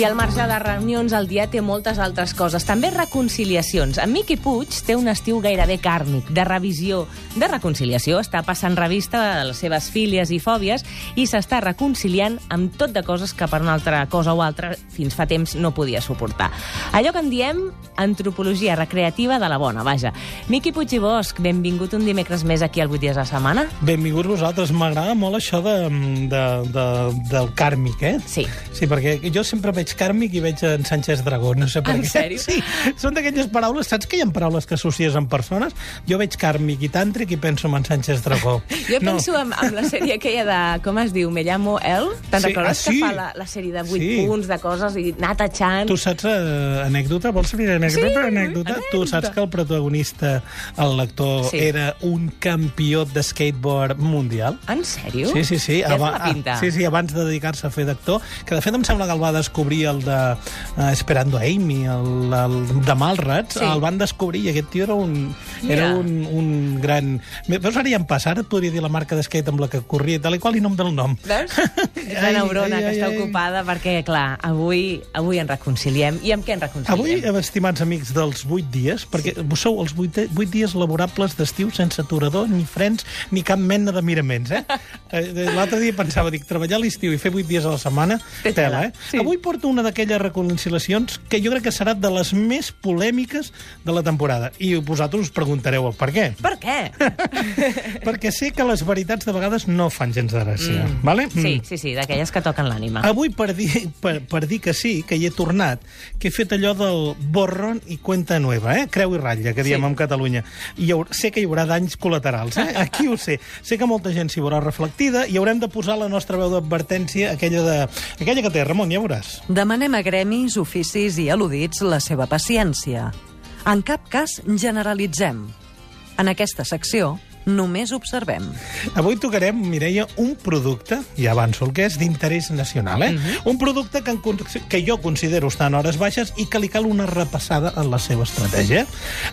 I al marge de reunions, el dia té moltes altres coses. També reconciliacions. En Miqui Puig té un estiu gairebé càrnic, de revisió, de reconciliació. Està passant revista a les seves fílies i fòbies i s'està reconciliant amb tot de coses que per una altra cosa o altra fins fa temps no podia suportar. Allò que en diem antropologia recreativa de la bona, vaja. Miqui Puig i Bosch, benvingut un dimecres més aquí al 8 dies a la setmana. Benvinguts vosaltres. M'agrada molt això de, de, de, del kàrmic, eh? Sí. Sí, perquè jo sempre veig kàrmic i veig en Sánchez Dragó, no sé per En què. sèrio? Sí, són d'aquelles paraules, saps que hi ha paraules que associes amb persones? Jo veig kàrmic i tàntric i penso en Sánchez Dragó. Jo penso en, en la sèrie aquella de, com es diu, Me llamo El? Te'n Sí, recordes ah, sí. que fa la, la sèrie de 8 Sí. punts de coses i anar tachant? Tu saps eh, anècdota? Vols saber anècdota? Sí, anècdota? anècdota. Tu saps que el protagonista, el lector, Sí. era un campió de skateboard mundial? En sèrio? Sí, sí, sí. Ja Aba- ah, sí, sí, abans de dedicar-se a fer d'actor, que de fet em sembla que el va descobrir el de uh, Esperando a Amy, el, el de Malrats, Sí. el van descobrir i aquest tio era un, Mira. era un, un gran... Veus, ara ja em passa, ara et podria dir la marca de skate amb la que corria, i tal i qual, i no em ve el nom. Veus? És la neurona ai, que ai, està ai. ocupada perquè, clar, avui, avui ens reconciliem. I amb què ens reconciliem? Avui, estimats amics dels 8 dies, perquè vos sou els 8, 8 dies laborables d'estiu sense aturador, ni frens, ni cap mena de miraments, eh? Eh, L'altre dia pensava, dic, treballar l'estiu i fer 8 dies a la setmana, tela, eh? sí. Avui porto una d'aquelles reconciliacions que jo crec que serà de les més polèmiques de la temporada. I vosaltres us preguntareu el per què. Per què? perquè sé que les veritats de vegades no fan gens de gràcia, mm. vale? Sí, sí, sí, d'aquelles que toquen l'ànima. Avui, per dir, per, per dir que sí, que hi he tornat, que he fet allò del borron i cuenta nueva, eh? creu i ratlla, que diem Sí. en Catalunya. I haurà, sé que hi haurà danys col·laterals, eh? aquí ho sé. Sé que molta gent s'hi veurà reflectida i haurem de posar la nostra veu d'advertència, aquella, de, aquella que té, Ramon, ja veuràs. Demanem a gremis, oficis i al·ludits la seva paciència. En cap cas generalitzem. En aquesta secció només observem. Avui tocarem, Mireia, un producte, ja avanço el que és, d'interès nacional, eh? Un producte que, en que jo considero estar en hores baixes i que li cal una repassada en la seva estratègia.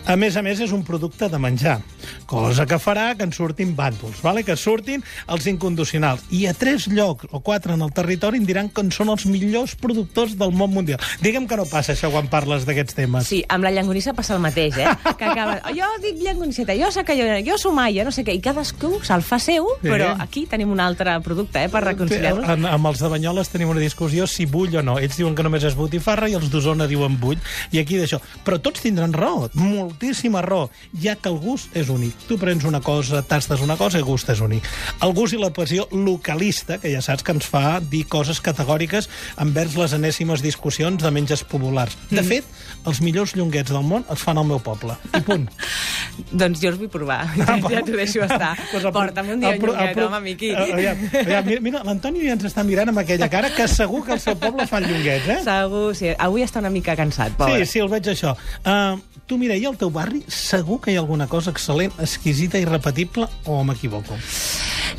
A més a més, és un producte de menjar, cosa que farà que en surtin bàndols, vale? que surtin els incondicionals. I a tres llocs o quatre en el territori em diran que en són els millors productors del món mundial. Digue'm que no passa això quan parles d'aquests temes. Sí, amb la llangonissa passa el mateix, eh? Que acaba... Jo dic llangonisseta, jo sé que jo, jo sumaia, no sé què, i cadascú se'l fa seu, Sí. però aquí tenim un altre producte, eh, per reconciliar-nos. En, amb els de Banyoles tenim una discussió si bull o no. Ells diuen que només és botifarra i els d'Osona diuen bull. I aquí d'això. Però tots tindran raó, moltíssima raó, ja que el gust és únic. Tu prens una cosa, tastes una cosa i el gust és únic. El gust i la passió localista, que ja saps que ens fa dir coses categòriques envers les enèsimes discussions de menges populars. De fet, els millors llonguets del món els fan al meu poble. I punt. Doncs jo els vull provar. Ah, ja t'ho deixo estar. Pues el Porta'm un dia el el pro- home, Miqui. Eh, Aviam, aviam, mira, l'Antoni ja ens està mirant amb aquella cara que segur que al seu poble fan llonguets, eh? Segur, sí. Avui està una mica cansat, pobre. Sí, sí, el veig això. Uh, tu, Mireia, al teu barri segur que hi ha alguna cosa excel·lent, exquisita i repetible, o m'equivoco?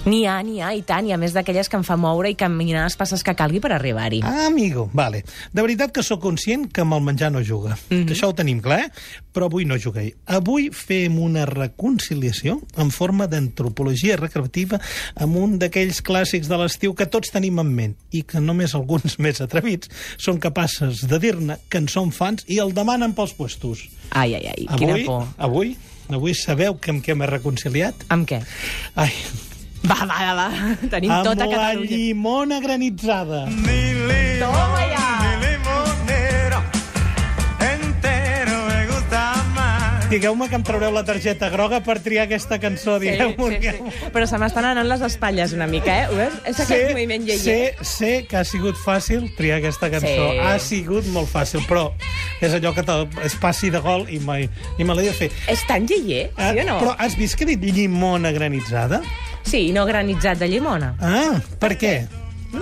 N'hi ha, n'hi ha, i tant, i a més d'aquelles que em fa moure i caminar les passes que calgui per arribar-hi. Ah, amigo, vale. De veritat que sóc conscient que amb el menjar no juga. Mm -hmm. Això ho tenim clar, eh? Però avui no juguei. Avui fem una reconciliació en forma d'antropologia recreativa amb un d'aquells clàssics de l'estiu que tots tenim en ment i que només alguns més atrevits són capaces de dir-ne que en són fans i el demanen pels puestos. Ai, ai, ai, quina Avui, por. avui, avui sabeu que amb què m'he reconciliat? Amb què? Ai, Va, va, va, tenim amb tota la Catalunya. llimona granitzada. Toma ja! limonero entero me gusta más. Digueu-me que em traureu la targeta groga per triar aquesta cançó, Sí, digueu-m'ho. sí, sí. Però se m'estan anant les espatlles una mica, eh? Ho veus? És aquest moviment sé, lleier. sé que ha sigut fàcil triar aquesta cançó. Sí. Ha sigut molt fàcil, però és allò que es passi de gol i me, i me l'he de fer. És tan lleier, Ah, sí o no? Però has vist que he dit llimona granitzada? Sí, i no granitzat de llimona. Ah, per què?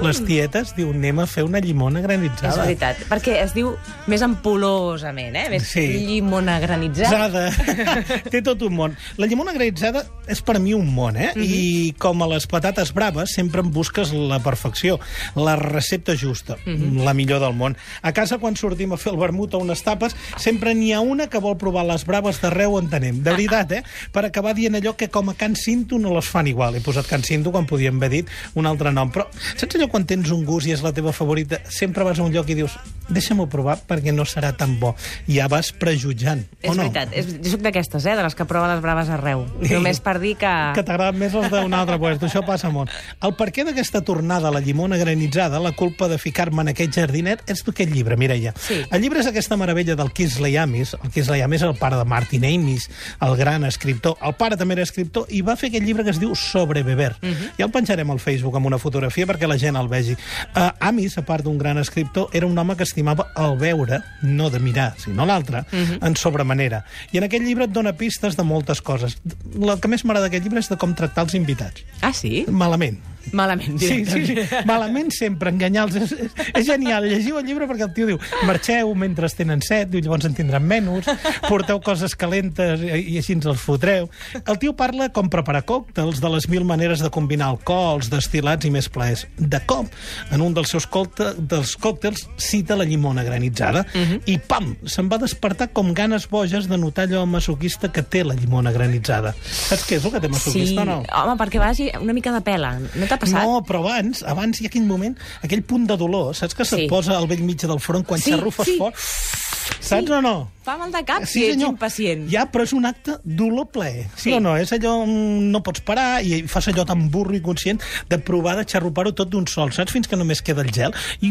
Les tietes diuen anem a fer una llimona És granitzada. veritat, perquè es diu més ampulosament, eh? Més Sí. llimona granitzat. Zada. Té tot un món. La llimona granitzada és per mi un món, eh? I com a les patates braves, sempre en busques la perfecció, la recepta justa, la millor del món. A casa, quan sortim a fer el vermut o unes tapes, sempre n'hi ha una que vol provar les braves d'arreu on anem. De veritat, eh? Per acabar dient allò que com a Can Cinto no les fan igual. He posat Can Cinto quan podíem haver dit un altre nom. Però saps Saps allò quan tens un gust i és la teva favorita, sempre vas a un lloc i dius deixa'm-ho provar perquè no serà tan bo. Ja vas prejutjant, És o no? veritat, és, jo soc d'aquestes, eh, de les que prova les braves arreu. Només per dir que... que t'agraden més els d'un altre lloc. Això passa molt. El per què d'aquesta tornada a la llimona granitzada, la culpa de ficar-me en aquest jardinet, és d'aquest llibre, Mireia. Sí. El llibre és aquesta meravella del Kisley Amis. El Kisley Amis és el pare de Martin Amis, el gran escriptor. El pare també era escriptor i va fer aquest llibre que es diu Sobre beber. Uh -huh. Ja el penjarem al Facebook amb una fotografia perquè la gent el vegi. Uh, Amis, a part d'un gran escriptor, era un home que estimava el veure, no de mirar, sinó l'altre, uh -huh. en sobremanera. I en aquest llibre et dona pistes de moltes coses. El que més m'agrada d'aquest llibre és de com tractar els invitats. Ah, sí? Malament. Malament, Sí, sí, sí. Malament sempre, enganyar-los. És, és, genial. Llegiu el llibre perquè el tio diu marxeu mentre tenen set, diu llavors en tindran menys, porteu coses calentes i, i així ens els fotreu. El tio parla com preparar còctels, de les mil maneres de combinar alcohols, destilats i més plaers. De cop, en un dels seus còcte, dels còctels, cita la llimona granitzada i pam, se'n va despertar com ganes boges de notar allò masoquista que té la llimona granitzada. Saps què és el que té Sí, masoquista o no? home, perquè vagi una mica de pela. No t'ha passat? No, però abans, abans hi ha aquell moment, aquell punt de dolor, saps que se't Sí. posa al vell mig del front quan Sí, xarrufes sí. fort? Saps o no? Fa mal de cap si ets impacient. Ja, però és un acte dolor ple. Sí, Sí. o no? És allò... mm, No pots parar i fas allò tan burro i conscient de provar de xarrupar-ho tot d'un sol, saps? Fins que només queda el gel. I,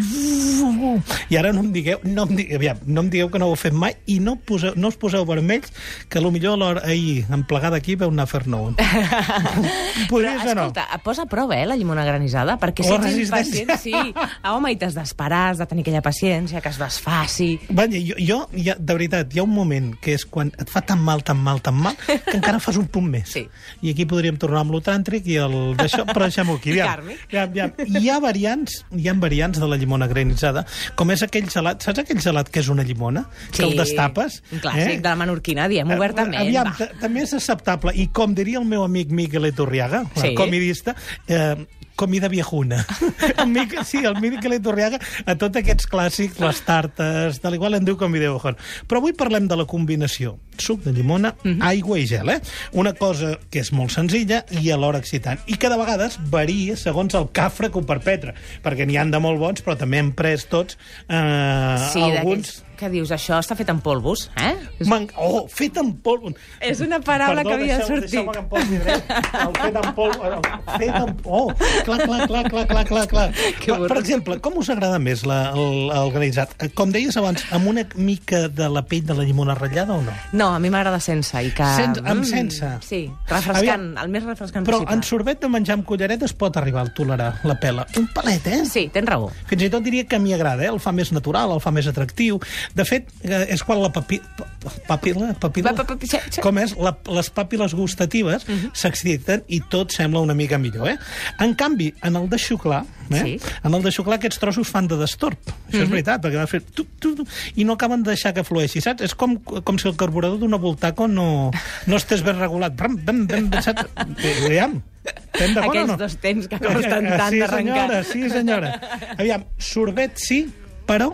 I ara no em digueu... No em, di... aviam, no em digueu que no ho heu fet mai i no, poseu, no us poseu vermells, que potser a l'hora ahir, en plegar d'aquí, veu anar a fer-ne un. Però, Podries o no? escolta, posa a prova, eh, la llimona granitzada, perquè si ets impacient, sí. Ah, home, i t'has d'esperar, has de tenir aquella paciència, que es desfaci. Vaja, jo, jo ja, de veritat, hi ha un moment que és quan et fa tan mal, tan mal, tan mal, que encara fas un punt més. Sí. I aquí podríem tornar amb lo tàntric i el d'això, però deixem-ho aquí. Aviam, Kàrmic. aviam, aviam. Hi ha variants, hi ha variants de la llimona granitzada, com és aquell gelat, saps aquell gelat que és una llimona? Que el destapes? Un clàssic de la menorquina, diem obertament. Eh, Aviam, va. ta- també és acceptable. I com diria el meu amic Miquel Eturriaga, Sí. comidista, eh, comida viejuna. el Miquel, sí, el Miquel Eturriaga, a tots aquests clàssics, les tartes, de l'igual en diu comida viejuna. Però avui parlem de la combinació suc de llimona, Mhm. aigua i gel, eh? Una cosa que és molt senzilla i alhora excitant. I que de vegades varia segons el cafre que ho perpetra, perquè n'hi han de molt bons, però també hem pres tots eh, Sí, alguns... que dius, això està fet en polvos, eh? Man... Oh, fet en polvo. És una paraula que havia de deixeu- sortir. Deixeu-me que em posi dret. El fet en polvo... el Fet en... Oh, clar, clar, clar, clar, clar, clar, clar. Que Per, per exemple, com us agrada més la, el, el granitzat? Eh, Com deies abans, amb una mica de la pell de la llimona ratllada o no? No, a mi m'agrada sense. I que... Sense- amb Mm, sense? Sí, refrescant, el més refrescant Però possible. en sorbet de menjar amb cullereta es pot arribar a tolerar la pela. Un palet, eh? Sí, tens raó. Fins i tot diria que a mi agrada, eh? el fa més natural, el fa més atractiu. De fet, eh, és quan la papi... pa- papila... Pa- pa- pa-. Com és? La, les pàpiles gustatives Mhm. s'exciten i tot sembla una mica millor, eh? En canvi, en el de xuclar, eh? Sí. en el de xuclar aquests trossos fan de destorb. Això és veritat, perquè va fer... Tu, tu, tu, I no acaben de deixar que flueixi, saps? És com, com si el carburador d'una Voltaco no, no estés ben regulat. Bram, bam, bam, bam, saps? Eh, Aviam, estem d'acord o no? dos temps que costen tant sí, d'arrencar. senyora, sí, senyora. Aviam, sorbet sí, però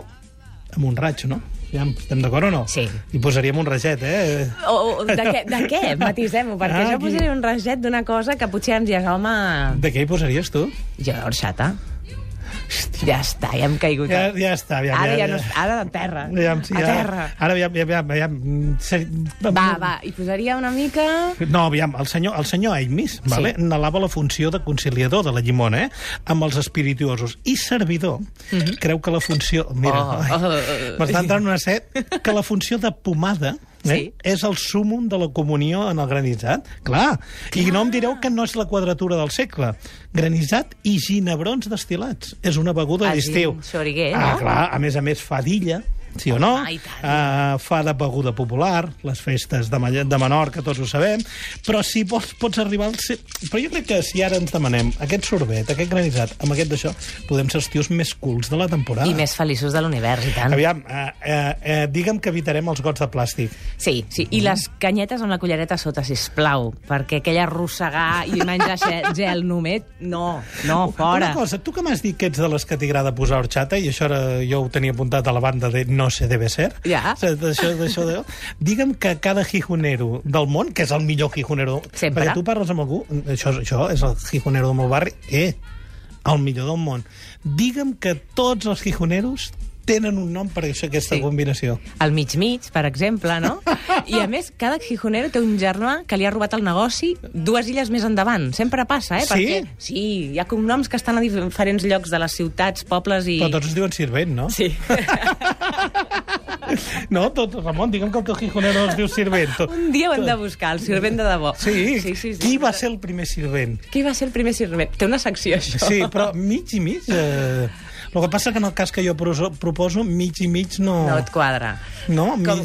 amb un raig, no? Aviam, estem d'acord o no? Sí. Hi posaríem un raget, eh? O, o, de, què, de què? Matisem-ho, perquè Ah, jo posaré un raget d'una cosa que potser em dius, home, De què hi posaries, tu? jo d'orxata. Ja està, ja hem caigut. Ja, ja està, aviam. Ara ja no... Ara de terra. Aviam, sí, a ja, terra. Ara, aviam, aviam, aviam... mm, Va, va, hi posaria una mica... No, aviam, el senyor, el senyor Aimis vale, Sí. n'alava la funció de conciliador de la llimona, eh? amb els espirituosos. I servidor creu que la funció... Mira, oh, oh. m'està entrant una set, que la funció de pomada eh, Sí. és el súmum de la comunió en el granitzat. Clar. I no em direu que no és la quadratura del segle. Granissat i ginebrons destilats. És una beguda Ah, d'estiu. ah, no? clar, a més a més fa d'illa, sí o no? Tant. Uh, fa de beguda popular, les festes de, Ma- de Menorca, tots ho sabem, però si vols pots arribar al... Però jo crec que si ara ens demanem aquest sorbet, aquest granissat, amb aquest d'això, podem ser els tios més culs de la temporada. I més feliços de l'univers, i tant. Aviam, uh, uh, uh, digue'm que evitarem els gots de plàstic. Sí, sí. I les canyetes amb la cullereta sota, si plau, perquè aquell arrossegar i menjar ge- gel només, no, no, fora. Una cosa, tu que m'has dit que ets de les que t'agrada posar horchata, i això ara jo ho tenia apuntat a la banda de No se debe ser, Ja. d'això, d'això de... digue'm que cada gijonero del món, que és el millor gijonero... Sempre. Perquè tu parles amb algú, això, això és el gijonero del meu barri, eh, el millor del món. Digue'm que tots els gijoneros tenen un nom per això, aquesta Sí. combinació. El mig-mig, per exemple, no? I a més, cada gijonero té un germà que li ha robat el negoci dues illes més endavant. Sempre passa, eh? Sí? Perquè, sí, hi ha cognoms que estan a diferents llocs de les ciutats, pobles i... Però tots es diuen Sirvent, no? Sí. No, tot, Ramon, digue'm que el teu gijonero es diu Sirvent. Tot. Un dia ho hem de buscar, el sirvent de debò. Sí? sí, sí, sí. Qui va ser el primer Sirvent? Qui va ser el primer sirvent? Té una secció, això. Sí, però mig i mig... Eh... El que passa que en el cas que jo proposo, mig i mig no... No et quadra. No, mi... Com-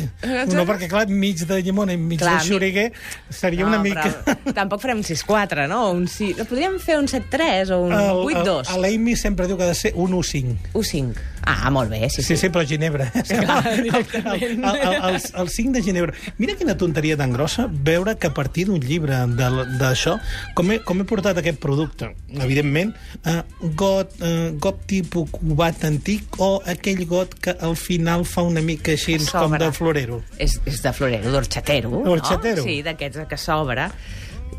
no perquè, clar, mig de llimona i mig Clar, de mi- xuriguer seria una mica... Però tampoc farem un 6-4, no? Un 6... Podríem fer un 7-3 o un El- 8-2. el- L'Amy sempre diu que ha de ser un 1-5. Un 5. Ah, molt bé, sí, Sí, sí. sí, però Ginebra. Clar, el, el, directament. el, el, el, el 5 de Ginebra. Mira quina tonteria tan grossa veure que a partir d'un llibre de- d'això, com, he, com he portat aquest producte, evidentment, eh, got, eh, got tipus cubat antic o aquell got que al final fa una mica així com de florero. És, és de florero, d'orxatero. D'orxatero. No? Sí, d'aquests que s'obre.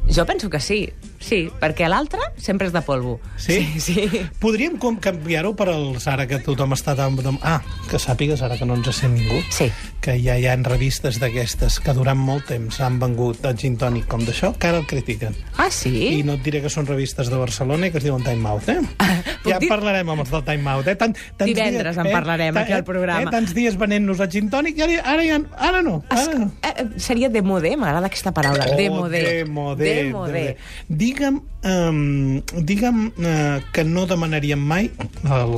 Jo penso que sí, sí, perquè l'altre sempre és de polvo. Sí? Sí, sí. Podríem com canviar-ho per als ara que tothom està tan... Ah, que sàpigues ara que no ens sent ningú. Sí. Que ja hi ha revistes d'aquestes que durant molt temps han vengut el gin tònic com d'això, que ara el critiquen. Ah, sí? I no et diré que són revistes de Barcelona i que es diuen Time Out, eh? puc ja dir- parlarem amb els del Time Out, eh? Tant, tants Divendres en parlarem aquí al programa. Eh? Tants dies venent-nos el gin tònic i ara, ara, ja, ara no. Es, Ara no. eh, eh, seria de modé, m'agrada aquesta paraula. de modé. Oh, De. De modé. Digue'm, um, digue'm uh, que no demanaríem mai el,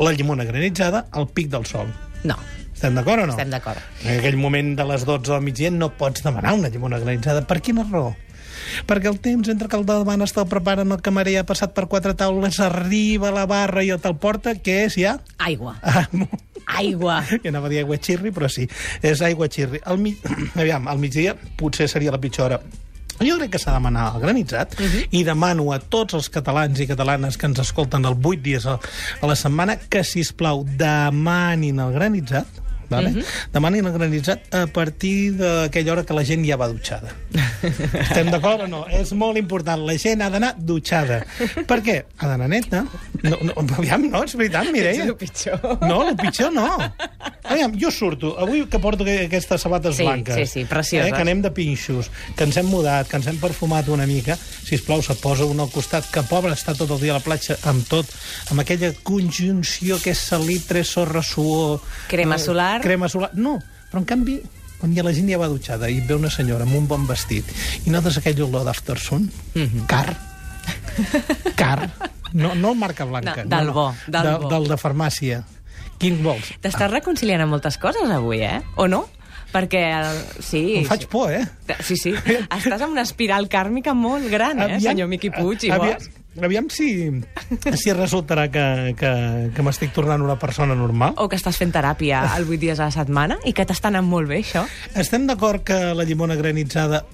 la llimona granitzada al pic del sol. No, Estem d'acord o no? estem d'acord. En aquell moment de les 12 del migdia no pots demanar una llimona granitzada. Per quina raó? Perquè el temps entre que el demanes te'l preparen, el camarer ha passat per quatre taules, arriba a la barra i te'l porta, què és ja? Aigua. Ah, Aigua. jo anava a dir aigua xirri, però sí, és aigua xirri. Al, mi... Aviam, al migdia potser seria la pitjor hora. Jo crec que s'ha de demanar el granitzat uh -huh. i demano a tots els catalans i catalanes que ens escolten el 8 dies a, a la setmana que, si plau demanin el granitzat Vale? Uh -huh. Demanin el granitzat a partir d'aquella hora que la gent ja va dutxada. Estem d'acord o no? És molt important. La gent ha d'anar dutxada. Per què? Ha d'anar neta. No, no, aviam, no, és veritat, Mireia. Ets el pitjor. No, el pitjor no. Aviam, jo surto, avui que porto que- aquestes sabates Sí, blanques. sí, sí, precioses. Eh, que anem de pinxos, que ens hem mudat, que ens hem perfumat una mica. Si plau, se't posa un al costat, que pobre està tot el dia a la platja amb tot, amb aquella conjunció que és salitre, sorra, suor... Crema eh, solar. Crema solar. No, però en canvi, quan ja la gent ja va dutxada i ve una senyora amb un bon vestit i notes aquell olor d'aftersun, mm. -hmm. car, car, no, no marca blanca. No, del no, no, bo, del de, bo. Del de farmàcia. Quin vols? T'estàs reconciliant amb moltes coses avui, eh? O no? Perquè, el... sí... Em faig por, eh? Sí, sí. Estàs en una espiral kàrmica molt gran, eh, senyor Miqui Puig i aviam, aviam si, si resultarà que, que, que m'estic tornant una persona normal. O que estàs fent teràpia el 8 dies a la setmana i que t'està anant molt bé, això. Estem d'acord que la llimona granitzada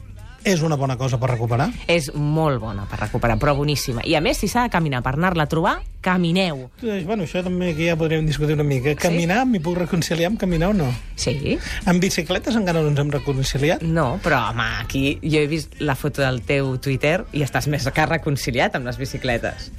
és una bona cosa per recuperar? És molt bona per recuperar, però boníssima. I a més, si s'ha de caminar per anar-la a trobar, camineu. Bueno, això també que ja podríem discutir una mica. Caminar, m'hi puc reconciliar amb caminar o no? Sí? Amb bicicletes encara no ens hem reconciliat? No, però, home, aquí jo he vist la foto del teu Twitter i estàs més que reconciliat amb les bicicletes.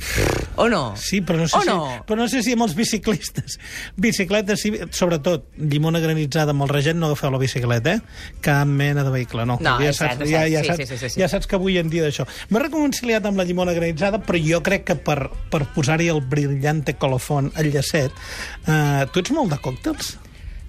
O no? Sí, però no sé, o si, no? però no sé si amb els biciclistes. Bicicletes, sí, sobretot, llimona granitzada amb el regent, no agafeu la bicicleta, eh? Cap mena de vehicle, no. No, ja saps, ja, ja, Sí, saps, sí, sí, sí, sí. ja saps que avui en dia d'això. M'he reconciliat amb la llimona granitzada, però jo crec que per, per posar-hi el brillante colofon, el llacet... Eh, tu ets molt de còctels?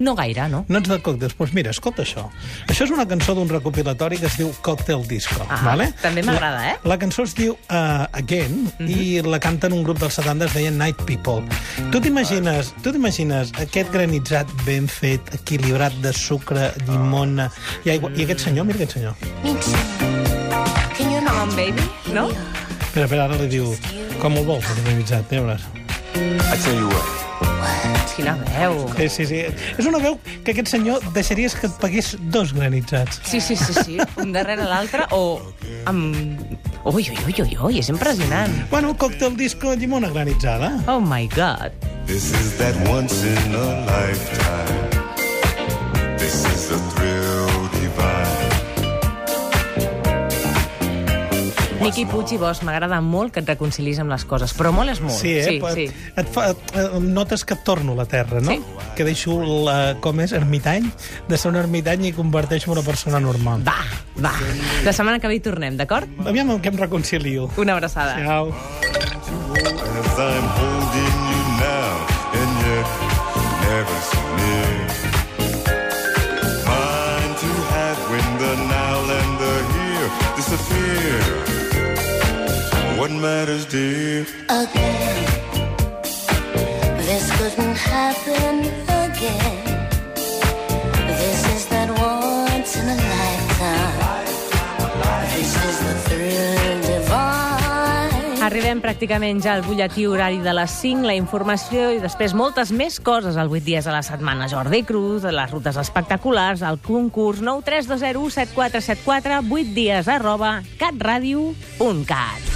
No gaire, no? No ets de còctels? Doncs pues mira, escolta això. Això és una cançó d'un recopilatori que es diu Cocktail Disco. Ah, vale? també m'agrada, eh? La cançó es diu uh, Again Mhm. i la canten un grup dels 70 es deia Night People. Tu t'imagines tu t'imagines aquest granitzat ben fet, equilibrat de sucre, llimona i aigua... I aquest senyor, mira aquest senyor. Can you come on, baby? No? Espera, espera, ara li diu... Com el vols, el granitzat? Ja veuràs. I tell you what. Quina veu. Sí, sí, sí. És una veu que aquest senyor deixaries que et pagués dos granitzats. Sí, sí, sí, sí. Un darrere l'altre o amb... Ui, ui, ui, ui, ui, és impressionant. Bueno, còctel disco llimona granitzada. Oh my God. This is that once in a lifetime. This is a thrill Miqui Puig i Bosch, m'agrada molt que et reconcilis amb les coses, però molt és molt. Sí, eh? Sí, Però sí. Et fa, et, eh, notes que et torno a la terra, no? Sí. Que deixo, la, com és, ermitany, de ser un ermitany i converteixo en una persona normal. Va, va. La setmana que ve hi tornem, d'acord? Aviam amb què em reconcilio. Una abraçada. Ciao. What matters, dear? again. This couldn't happen again. This is that once in a lifetime. This is the thrill divine. Arribem pràcticament ja al butlletí horari de les 5, la informació i després moltes més coses al 8 dies a la setmana. Jordi Cruz, les rutes espectaculars, el concurs 932017474, 8 dies arroba catradio.cat.